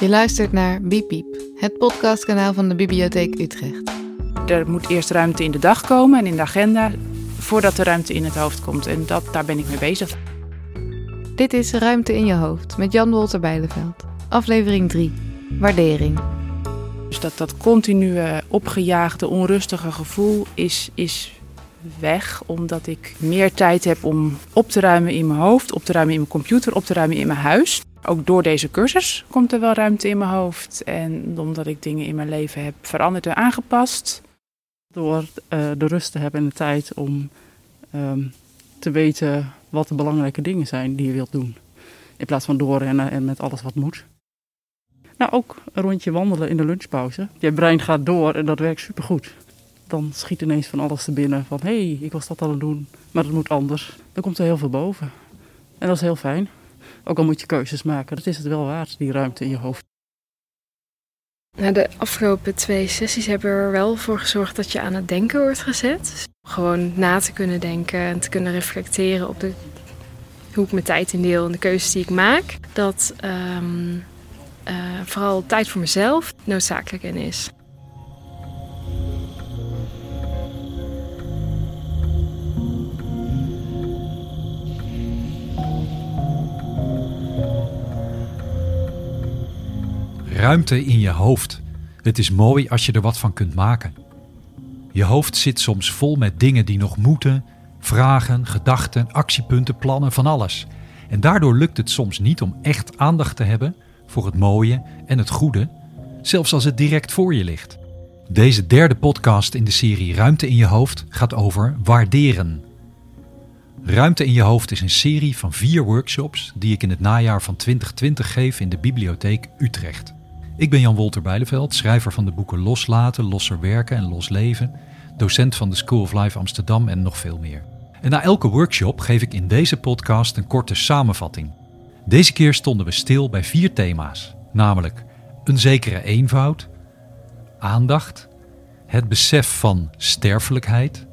Je luistert naar Bipiep, het podcastkanaal van de Bibliotheek Utrecht. Er moet eerst ruimte in de dag komen en in de agenda voordat de ruimte in het hoofd komt. En dat, daar ben ik mee bezig. Dit is Ruimte in je hoofd met Jan Wolter Bijleveld. Aflevering 3. Waardering. Dus dat, dat continue opgejaagde, onrustige gevoel is, is weg. Omdat ik meer tijd heb om op te ruimen in mijn hoofd, op te ruimen in mijn computer, op te ruimen in mijn huis. Ook door deze cursus komt er wel ruimte in mijn hoofd. En omdat ik dingen in mijn leven heb veranderd en aangepast. Door uh, de rust te hebben en de tijd om um, te weten wat de belangrijke dingen zijn die je wilt doen. In plaats van doorrennen en met alles wat moet. Nou, ook een rondje wandelen in de lunchpauze. Je brein gaat door en dat werkt supergoed. Dan schiet ineens van alles te binnen. Van hé, hey, ik was dat aan het doen, maar dat moet anders. Dan komt er heel veel boven. En dat is heel fijn. Ook al moet je keuzes maken, dat is het wel waard, die ruimte in je hoofd. Nou, de afgelopen twee sessies hebben er wel voor gezorgd dat je aan het denken wordt gezet. Dus gewoon na te kunnen denken en te kunnen reflecteren op de, hoe ik mijn tijd indeel en de keuzes die ik maak. Dat um, uh, vooral tijd voor mezelf noodzakelijk in is. Ruimte in je hoofd. Het is mooi als je er wat van kunt maken. Je hoofd zit soms vol met dingen die nog moeten, vragen, gedachten, actiepunten, plannen, van alles. En daardoor lukt het soms niet om echt aandacht te hebben voor het mooie en het goede, zelfs als het direct voor je ligt. Deze derde podcast in de serie Ruimte in je hoofd gaat over waarderen. Ruimte in je hoofd is een serie van vier workshops die ik in het najaar van 2020 geef in de Bibliotheek Utrecht. Ik ben Jan Wolter Bijleveld, schrijver van de boeken Loslaten, Losser Werken en Los Leven, docent van de School of Life Amsterdam en nog veel meer. En na elke workshop geef ik in deze podcast een korte samenvatting. Deze keer stonden we stil bij vier thema's, namelijk een zekere eenvoud, aandacht, het besef van sterfelijkheid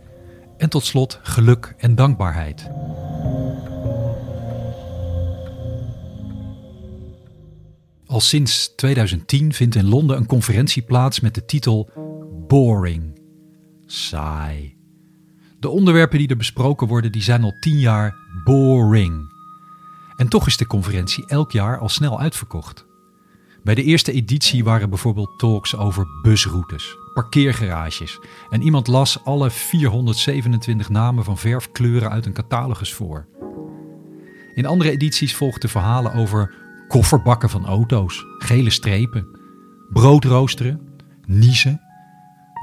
en tot slot geluk en dankbaarheid. Al sinds 2010 vindt in Londen een conferentie plaats met de titel Boring. Saai. De onderwerpen die er besproken worden, die zijn al tien jaar boring. En toch is de conferentie elk jaar al snel uitverkocht. Bij de eerste editie waren bijvoorbeeld talks over busroutes, parkeergarages en iemand las alle 427 namen van verfkleuren uit een catalogus voor. In andere edities volgden verhalen over kofferbakken van auto's, gele strepen, broodroosteren, niezen,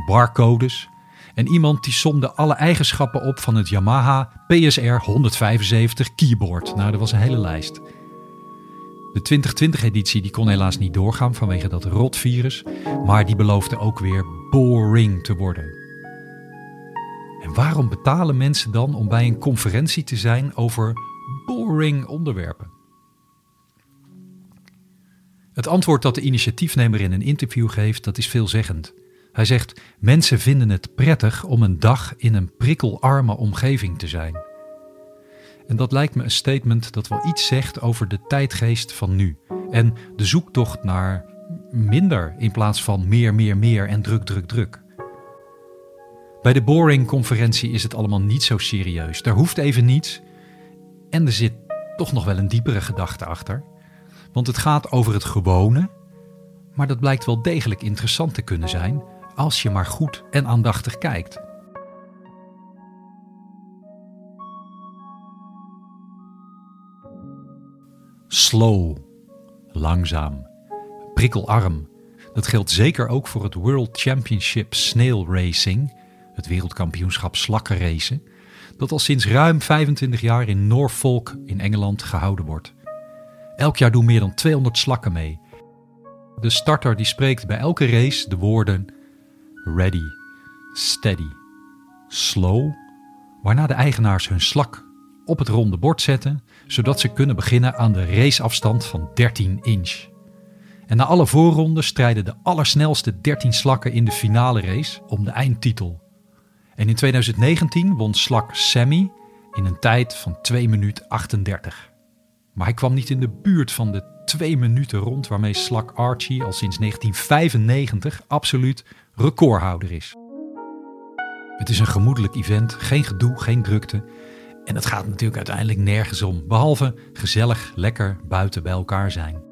barcodes en iemand die somde alle eigenschappen op van het Yamaha PSR 175 keyboard. Nou, dat was een hele lijst. De 2020-editie die kon helaas niet doorgaan vanwege dat rotvirus, maar die beloofde ook weer boring te worden. En waarom betalen mensen dan om bij een conferentie te zijn over boring onderwerpen? Het antwoord dat de initiatiefnemer in een interview geeft, dat is veelzeggend. Hij zegt: Mensen vinden het prettig om een dag in een prikkelarme omgeving te zijn. En dat lijkt me een statement dat wel iets zegt over de tijdgeest van nu. En de zoektocht naar minder in plaats van meer, meer, meer en druk, druk, druk. Bij de Boring-conferentie is het allemaal niet zo serieus. Daar hoeft even niets. En er zit toch nog wel een diepere gedachte achter. Want het gaat over het gewone, maar dat blijkt wel degelijk interessant te kunnen zijn als je maar goed en aandachtig kijkt. Slow, langzaam, prikkelarm. Dat geldt zeker ook voor het World Championship Snail Racing, het wereldkampioenschap slakkenracen, dat al sinds ruim 25 jaar in Norfolk in Engeland gehouden wordt. Elk jaar doen meer dan 200 slakken mee. De starter die spreekt bij elke race de woorden ready, steady, slow, waarna de eigenaars hun slak op het ronde bord zetten, zodat ze kunnen beginnen aan de raceafstand van 13 inch. En na alle voorronden strijden de allersnelste 13 slakken in de finale race om de eindtitel. En in 2019 won slak Sammy in een tijd van 2 minuten 38. Maar hij kwam niet in de buurt van de twee minuten rond waarmee Slak Archie al sinds 1995 absoluut recordhouder is. Het is een gemoedelijk event, geen gedoe, geen drukte. En het gaat natuurlijk uiteindelijk nergens om, behalve gezellig, lekker buiten bij elkaar zijn.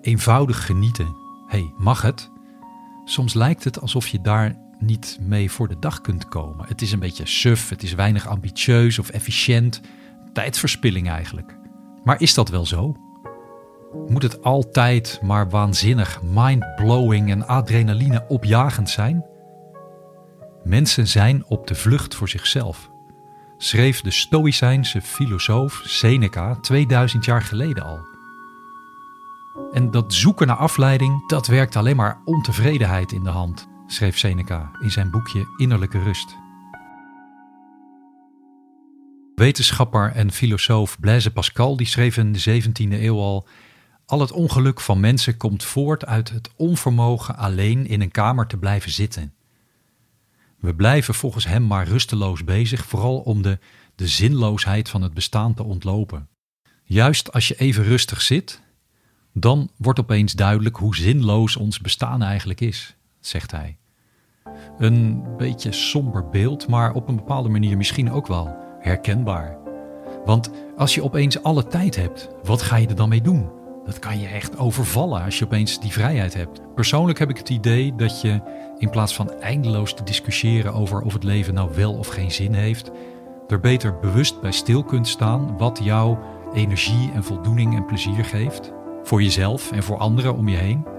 Eenvoudig genieten. hey, mag het? Soms lijkt het alsof je daar niet mee voor de dag kunt komen. Het is een beetje suf, het is weinig ambitieus of efficiënt. Tijdverspilling eigenlijk. Maar is dat wel zo? Moet het altijd maar waanzinnig, mind-blowing en adrenaline opjagend zijn? Mensen zijn op de vlucht voor zichzelf, schreef de Stoïcijnse filosoof Seneca 2000 jaar geleden al. En dat zoeken naar afleiding, dat werkt alleen maar ontevredenheid in de hand, schreef Seneca in zijn boekje Innerlijke Rust. Wetenschapper en filosoof Blaise Pascal die schreef in de 17e eeuw al: Al het ongeluk van mensen komt voort uit het onvermogen alleen in een kamer te blijven zitten. We blijven volgens hem maar rusteloos bezig, vooral om de, de zinloosheid van het bestaan te ontlopen. Juist als je even rustig zit, dan wordt opeens duidelijk hoe zinloos ons bestaan eigenlijk is, zegt hij. Een beetje somber beeld, maar op een bepaalde manier misschien ook wel herkenbaar. Want als je opeens alle tijd hebt, wat ga je er dan mee doen? Dat kan je echt overvallen als je opeens die vrijheid hebt. Persoonlijk heb ik het idee dat je in plaats van eindeloos te discussiëren over of het leven nou wel of geen zin heeft, er beter bewust bij stil kunt staan wat jou energie en voldoening en plezier geeft. Voor jezelf en voor anderen om je heen.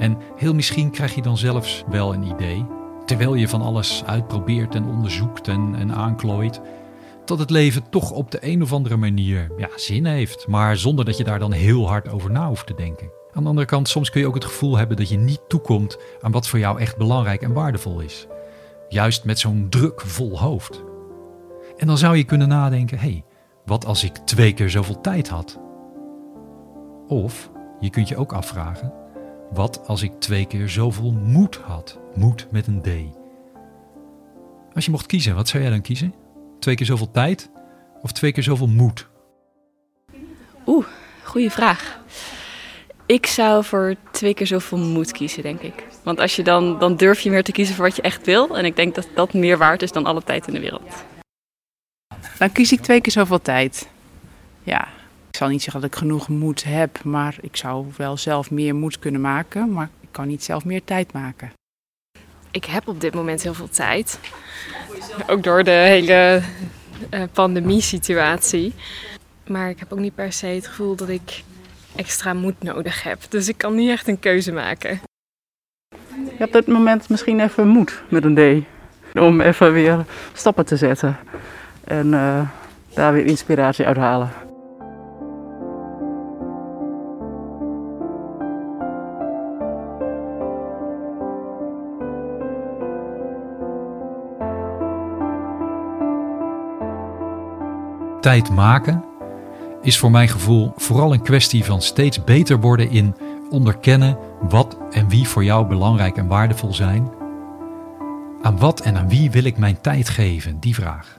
En heel misschien krijg je dan zelfs wel een idee, terwijl je van alles uitprobeert en onderzoekt en, en aanklooit, dat het leven toch op de een of andere manier ja, zin heeft, maar zonder dat je daar dan heel hard over na hoeft te denken. Aan de andere kant, soms kun je ook het gevoel hebben dat je niet toekomt aan wat voor jou echt belangrijk en waardevol is. Juist met zo'n druk vol hoofd. En dan zou je kunnen nadenken: hé, hey, wat als ik twee keer zoveel tijd had? Of je kunt je ook afvragen: wat als ik twee keer zoveel moed had? Moed met een D. Als je mocht kiezen, wat zou jij dan kiezen? Twee keer zoveel tijd of twee keer zoveel moed? Oeh, goede vraag. Ik zou voor twee keer zoveel moed kiezen, denk ik. Want als je dan, dan durf je meer te kiezen voor wat je echt wil. En ik denk dat dat meer waard is dan alle tijd in de wereld. Dan kies ik twee keer zoveel tijd. Ja, zal niet zeggen dat ik genoeg moed heb, maar ik zou wel zelf meer moed kunnen maken. Maar ik kan niet zelf meer tijd maken. Ik heb op dit moment heel veel tijd. Ook door de hele uh, pandemie-situatie. Maar ik heb ook niet per se het gevoel dat ik extra moed nodig heb. Dus ik kan niet echt een keuze maken. Je hebt op dit moment misschien even moed met een D. Om even weer stappen te zetten. En uh, daar weer inspiratie uit halen. Tijd maken is voor mijn gevoel vooral een kwestie van steeds beter worden in onderkennen wat en wie voor jou belangrijk en waardevol zijn. Aan wat en aan wie wil ik mijn tijd geven? Die vraag.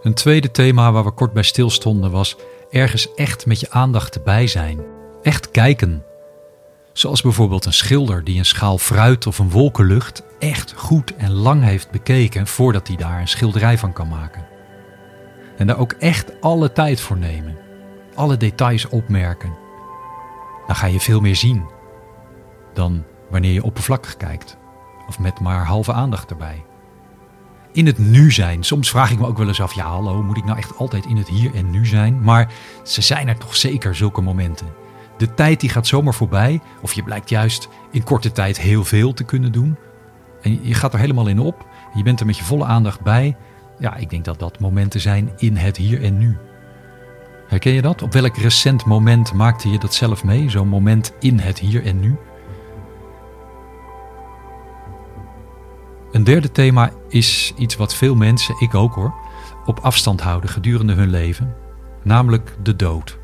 Een tweede thema waar we kort bij stilstonden was ergens echt met je aandacht erbij zijn. Echt kijken Zoals bijvoorbeeld een schilder die een schaal fruit of een wolkenlucht echt goed en lang heeft bekeken voordat hij daar een schilderij van kan maken. En daar ook echt alle tijd voor nemen. Alle details opmerken. Dan ga je veel meer zien dan wanneer je oppervlakkig kijkt. Of met maar halve aandacht erbij. In het nu zijn. Soms vraag ik me ook wel eens af: ja, hallo, moet ik nou echt altijd in het hier en nu zijn? Maar ze zijn er toch zeker zulke momenten. De tijd die gaat zomaar voorbij, of je blijkt juist in korte tijd heel veel te kunnen doen. En je gaat er helemaal in op. Je bent er met je volle aandacht bij. Ja, ik denk dat dat momenten zijn in het hier en nu. Herken je dat? Op welk recent moment maakte je dat zelf mee? Zo'n moment in het hier en nu? Een derde thema is iets wat veel mensen, ik ook hoor, op afstand houden gedurende hun leven, namelijk de dood.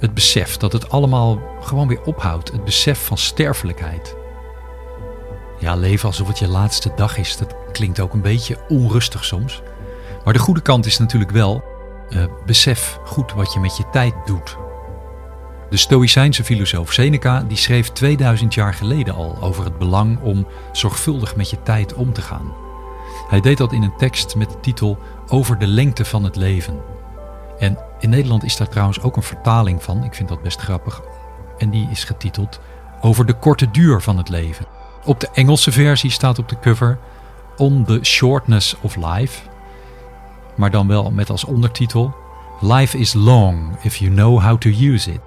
Het besef dat het allemaal gewoon weer ophoudt. Het besef van sterfelijkheid. Ja, leven alsof het je laatste dag is, dat klinkt ook een beetje onrustig soms. Maar de goede kant is natuurlijk wel, uh, besef goed wat je met je tijd doet. De Stoïcijnse filosoof Seneca die schreef 2000 jaar geleden al over het belang om zorgvuldig met je tijd om te gaan. Hij deed dat in een tekst met de titel Over de lengte van het leven. En in Nederland is daar trouwens ook een vertaling van, ik vind dat best grappig. En die is getiteld Over de korte duur van het leven. Op de Engelse versie staat op de cover On the Shortness of Life. Maar dan wel met als ondertitel Life is long if you know how to use it.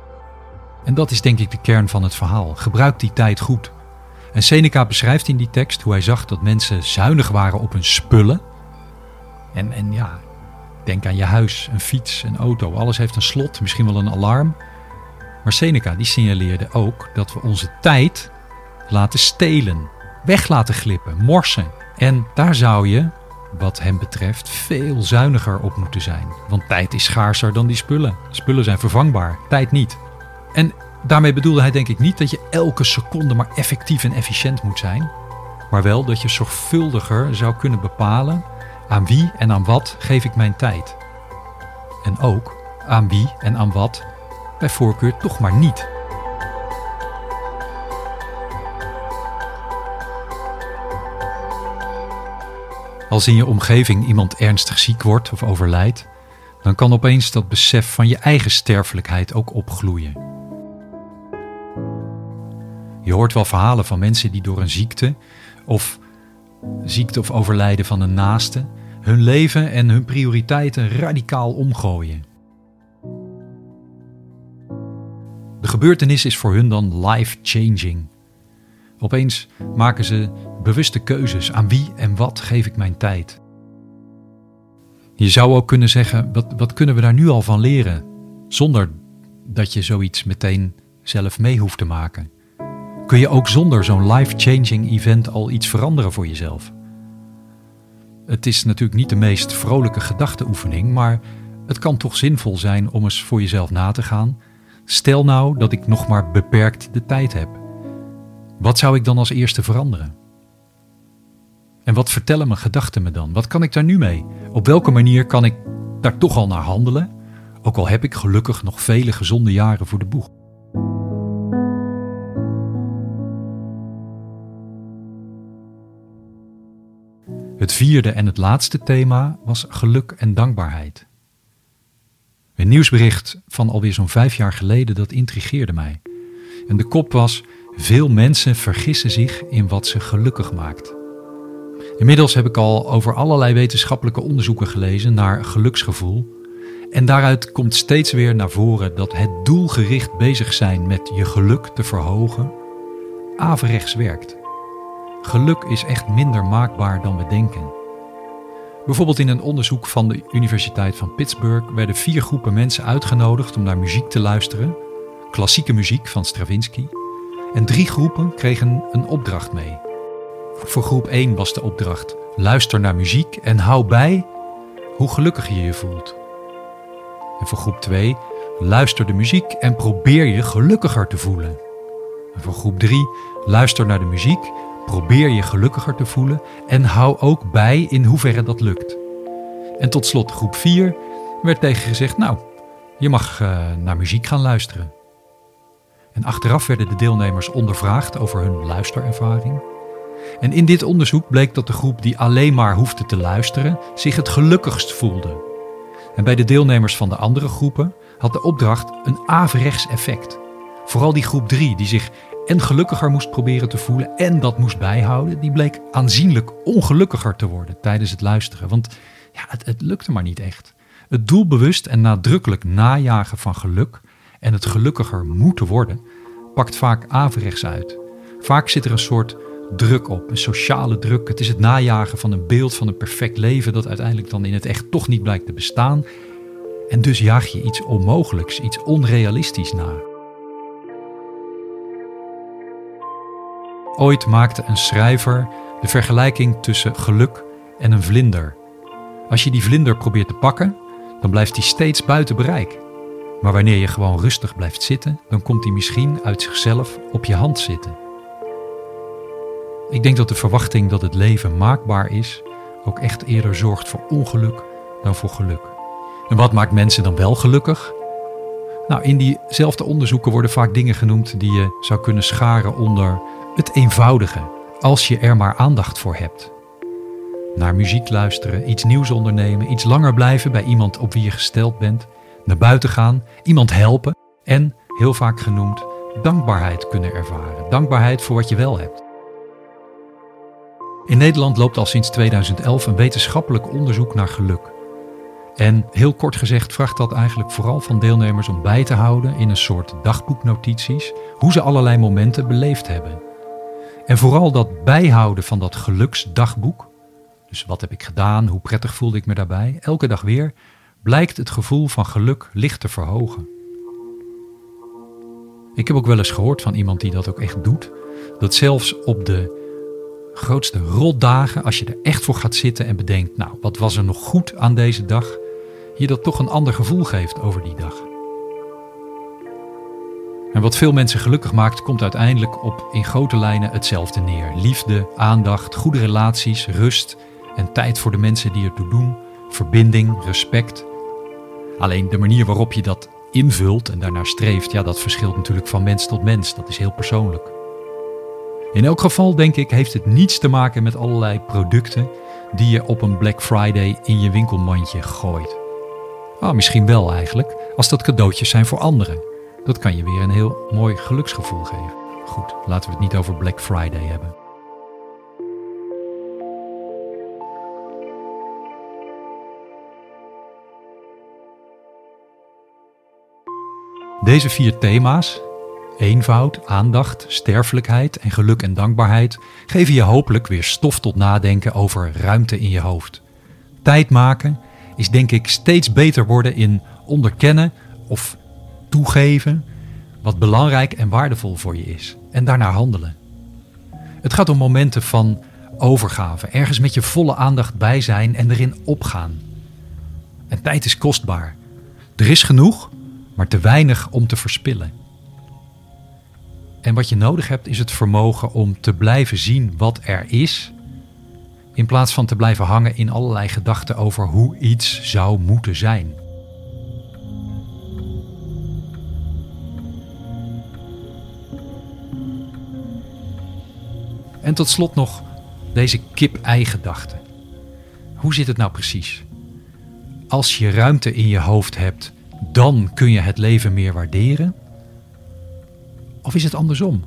En dat is denk ik de kern van het verhaal. Gebruik die tijd goed. En Seneca beschrijft in die tekst hoe hij zag dat mensen zuinig waren op hun spullen. En, en ja, denk aan je huis, een fiets, een auto. Alles heeft een slot, misschien wel een alarm. Maar Seneca die signaleerde ook dat we onze tijd laten stelen, weg laten glippen, morsen. En daar zou je, wat hem betreft, veel zuiniger op moeten zijn. Want tijd is schaarser dan die spullen. Spullen zijn vervangbaar, tijd niet. En daarmee bedoelde hij denk ik niet dat je elke seconde maar effectief en efficiënt moet zijn. Maar wel dat je zorgvuldiger zou kunnen bepalen aan wie en aan wat geef ik mijn tijd. En ook aan wie en aan wat bij voorkeur toch maar niet. Als in je omgeving iemand ernstig ziek wordt of overlijdt, dan kan opeens dat besef van je eigen sterfelijkheid ook opgloeien. Je hoort wel verhalen van mensen die door een ziekte of ziekte of overlijden van een naaste hun leven en hun prioriteiten radicaal omgooien. De gebeurtenis is voor hun dan life-changing. Opeens maken ze bewuste keuzes aan wie en wat geef ik mijn tijd. Je zou ook kunnen zeggen, wat, wat kunnen we daar nu al van leren? Zonder dat je zoiets meteen zelf mee hoeft te maken. Kun je ook zonder zo'n life-changing event al iets veranderen voor jezelf? Het is natuurlijk niet de meest vrolijke gedachteoefening, maar het kan toch zinvol zijn om eens voor jezelf na te gaan. Stel nou dat ik nog maar beperkt de tijd heb. Wat zou ik dan als eerste veranderen? En wat vertellen mijn gedachten me dan? Wat kan ik daar nu mee? Op welke manier kan ik daar toch al naar handelen? Ook al heb ik gelukkig nog vele gezonde jaren voor de boeg. Het vierde en het laatste thema was geluk en dankbaarheid. Een nieuwsbericht van alweer zo'n vijf jaar geleden dat intrigeerde mij. En de kop was: Veel mensen vergissen zich in wat ze gelukkig maakt. Inmiddels heb ik al over allerlei wetenschappelijke onderzoeken gelezen naar geluksgevoel. En daaruit komt steeds weer naar voren dat het doelgericht bezig zijn met je geluk te verhogen averechts werkt. Geluk is echt minder maakbaar dan we denken. Bijvoorbeeld in een onderzoek van de Universiteit van Pittsburgh werden vier groepen mensen uitgenodigd om naar muziek te luisteren, klassieke muziek van Stravinsky, en drie groepen kregen een opdracht mee. Voor groep 1 was de opdracht: luister naar muziek en hou bij hoe gelukkig je je voelt. En voor groep 2: luister de muziek en probeer je gelukkiger te voelen. En voor groep 3: luister naar de muziek Probeer je gelukkiger te voelen en hou ook bij in hoeverre dat lukt. En tot slot groep 4 werd tegen gezegd: Nou, je mag uh, naar muziek gaan luisteren. En achteraf werden de deelnemers ondervraagd over hun luisterervaring. En in dit onderzoek bleek dat de groep die alleen maar hoefde te luisteren zich het gelukkigst voelde. En bij de deelnemers van de andere groepen had de opdracht een averechts effect. Vooral die groep 3, die zich en gelukkiger moest proberen te voelen en dat moest bijhouden, die bleek aanzienlijk ongelukkiger te worden tijdens het luisteren. Want ja, het, het lukte maar niet echt. Het doelbewust en nadrukkelijk najagen van geluk en het gelukkiger moeten worden, pakt vaak averechts uit. Vaak zit er een soort druk op, een sociale druk. Het is het najagen van een beeld van een perfect leven dat uiteindelijk dan in het echt toch niet blijkt te bestaan. En dus jaag je iets onmogelijks, iets onrealistisch na. Ooit maakte een schrijver de vergelijking tussen geluk en een vlinder. Als je die vlinder probeert te pakken, dan blijft die steeds buiten bereik. Maar wanneer je gewoon rustig blijft zitten, dan komt hij misschien uit zichzelf op je hand zitten. Ik denk dat de verwachting dat het leven maakbaar is ook echt eerder zorgt voor ongeluk dan voor geluk. En wat maakt mensen dan wel gelukkig? Nou, in diezelfde onderzoeken worden vaak dingen genoemd die je zou kunnen scharen onder het eenvoudige, als je er maar aandacht voor hebt. Naar muziek luisteren, iets nieuws ondernemen, iets langer blijven bij iemand op wie je gesteld bent, naar buiten gaan, iemand helpen en, heel vaak genoemd, dankbaarheid kunnen ervaren. Dankbaarheid voor wat je wel hebt. In Nederland loopt al sinds 2011 een wetenschappelijk onderzoek naar geluk. En heel kort gezegd vraagt dat eigenlijk vooral van deelnemers om bij te houden in een soort dagboeknotities hoe ze allerlei momenten beleefd hebben. En vooral dat bijhouden van dat geluksdagboek, dus wat heb ik gedaan, hoe prettig voelde ik me daarbij, elke dag weer, blijkt het gevoel van geluk licht te verhogen. Ik heb ook wel eens gehoord van iemand die dat ook echt doet, dat zelfs op de grootste rotdagen, als je er echt voor gaat zitten en bedenkt, nou, wat was er nog goed aan deze dag, je dat toch een ander gevoel geeft over die dag. En wat veel mensen gelukkig maakt, komt uiteindelijk op in grote lijnen hetzelfde neer. Liefde, aandacht, goede relaties, rust en tijd voor de mensen die ertoe doen, verbinding, respect. Alleen de manier waarop je dat invult en daarnaar streeft, ja, dat verschilt natuurlijk van mens tot mens. Dat is heel persoonlijk. In elk geval denk ik heeft het niets te maken met allerlei producten die je op een Black Friday in je winkelmandje gooit. Ah, misschien wel eigenlijk, als dat cadeautjes zijn voor anderen. Dat kan je weer een heel mooi geluksgevoel geven. Goed, laten we het niet over Black Friday hebben. Deze vier thema's, eenvoud, aandacht, sterfelijkheid en geluk en dankbaarheid, geven je hopelijk weer stof tot nadenken over ruimte in je hoofd. Tijd maken is denk ik steeds beter worden in onderkennen of toegeven wat belangrijk en waardevol voor je is en daarnaar handelen. Het gaat om momenten van overgave, ergens met je volle aandacht bij zijn en erin opgaan. En tijd is kostbaar. Er is genoeg, maar te weinig om te verspillen. En wat je nodig hebt is het vermogen om te blijven zien wat er is, in plaats van te blijven hangen in allerlei gedachten over hoe iets zou moeten zijn. En tot slot nog deze kip-ei-gedachte. Hoe zit het nou precies? Als je ruimte in je hoofd hebt, dan kun je het leven meer waarderen? Of is het andersom?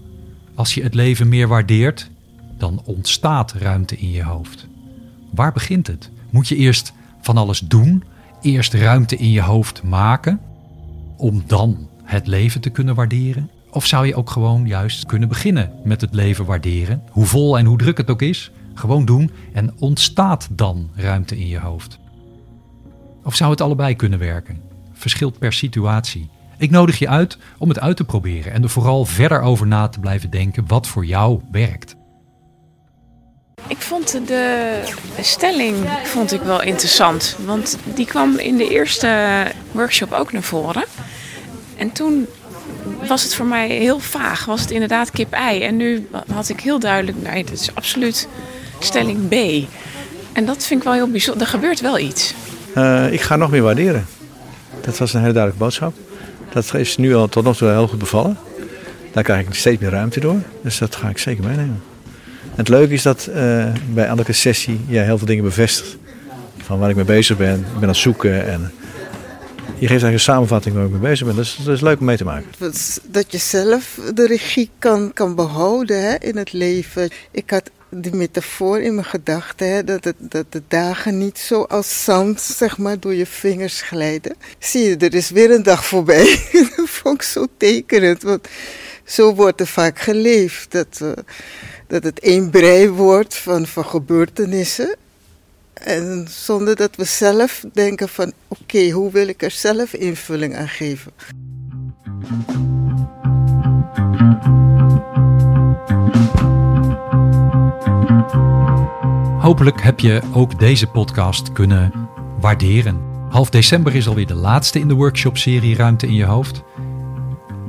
Als je het leven meer waardeert, dan ontstaat ruimte in je hoofd. Waar begint het? Moet je eerst van alles doen, eerst ruimte in je hoofd maken, om dan het leven te kunnen waarderen? Of zou je ook gewoon juist kunnen beginnen met het leven waarderen, hoe vol en hoe druk het ook is? Gewoon doen en ontstaat dan ruimte in je hoofd? Of zou het allebei kunnen werken? Verschilt per situatie. Ik nodig je uit om het uit te proberen en er vooral verder over na te blijven denken wat voor jou werkt. Ik vond de stelling vond ik wel interessant, want die kwam in de eerste workshop ook naar voren. En toen was het voor mij heel vaag. Was het inderdaad kip-ei. En nu had ik heel duidelijk, nee, dat is absoluut stelling B. En dat vind ik wel heel bijzonder. Er gebeurt wel iets. Uh, ik ga nog meer waarderen. Dat was een hele duidelijke boodschap. Dat is nu al tot nog toe heel goed bevallen. Daar krijg ik steeds meer ruimte door. Dus dat ga ik zeker meenemen. Het leuke is dat uh, bij elke sessie je heel veel dingen bevestigt. Van waar ik mee bezig ben. Ik ben aan het zoeken en je geeft eigenlijk een samenvatting waar ik mee bezig ben. Dus dat is leuk om mee te maken. Dat je zelf de regie kan, kan behouden hè, in het leven. Ik had die metafoor in mijn gedachten, dat, dat de dagen niet zo als zand zeg maar, door je vingers glijden. Zie je, er is weer een dag voorbij. dat vond ik zo tekenend, want zo wordt er vaak geleefd. Dat, uh, dat het één brei wordt van, van gebeurtenissen. En zonder dat we zelf denken van oké, hoe wil ik er zelf invulling aan geven. Hopelijk heb je ook deze podcast kunnen waarderen. Half december is alweer de laatste in de workshop-serie Ruimte in je hoofd.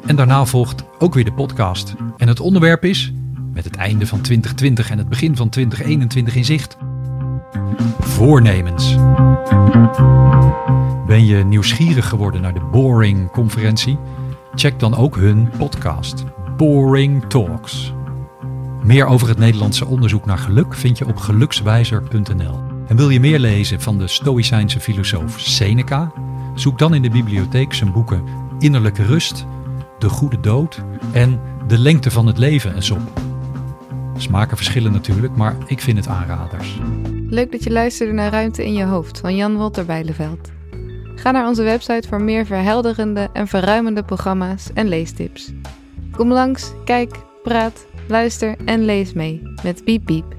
En daarna volgt ook weer de podcast. En het onderwerp is met het einde van 2020 en het begin van 2021 in zicht. Voornemens. Ben je nieuwsgierig geworden naar de Boring-conferentie? Check dan ook hun podcast, Boring Talks. Meer over het Nederlandse onderzoek naar geluk vind je op gelukswijzer.nl. En wil je meer lezen van de Stoïcijnse filosoof Seneca? Zoek dan in de bibliotheek zijn boeken Innerlijke Rust, De Goede Dood en De Lengte van het Leven eens op. Smaken verschillen natuurlijk, maar ik vind het aanraders. Leuk dat je luisterde naar Ruimte in je hoofd van Jan Wolter Bijleveld. Ga naar onze website voor meer verhelderende en verruimende programma's en leestips. Kom langs, kijk, praat, luister en lees mee met Piep Piep.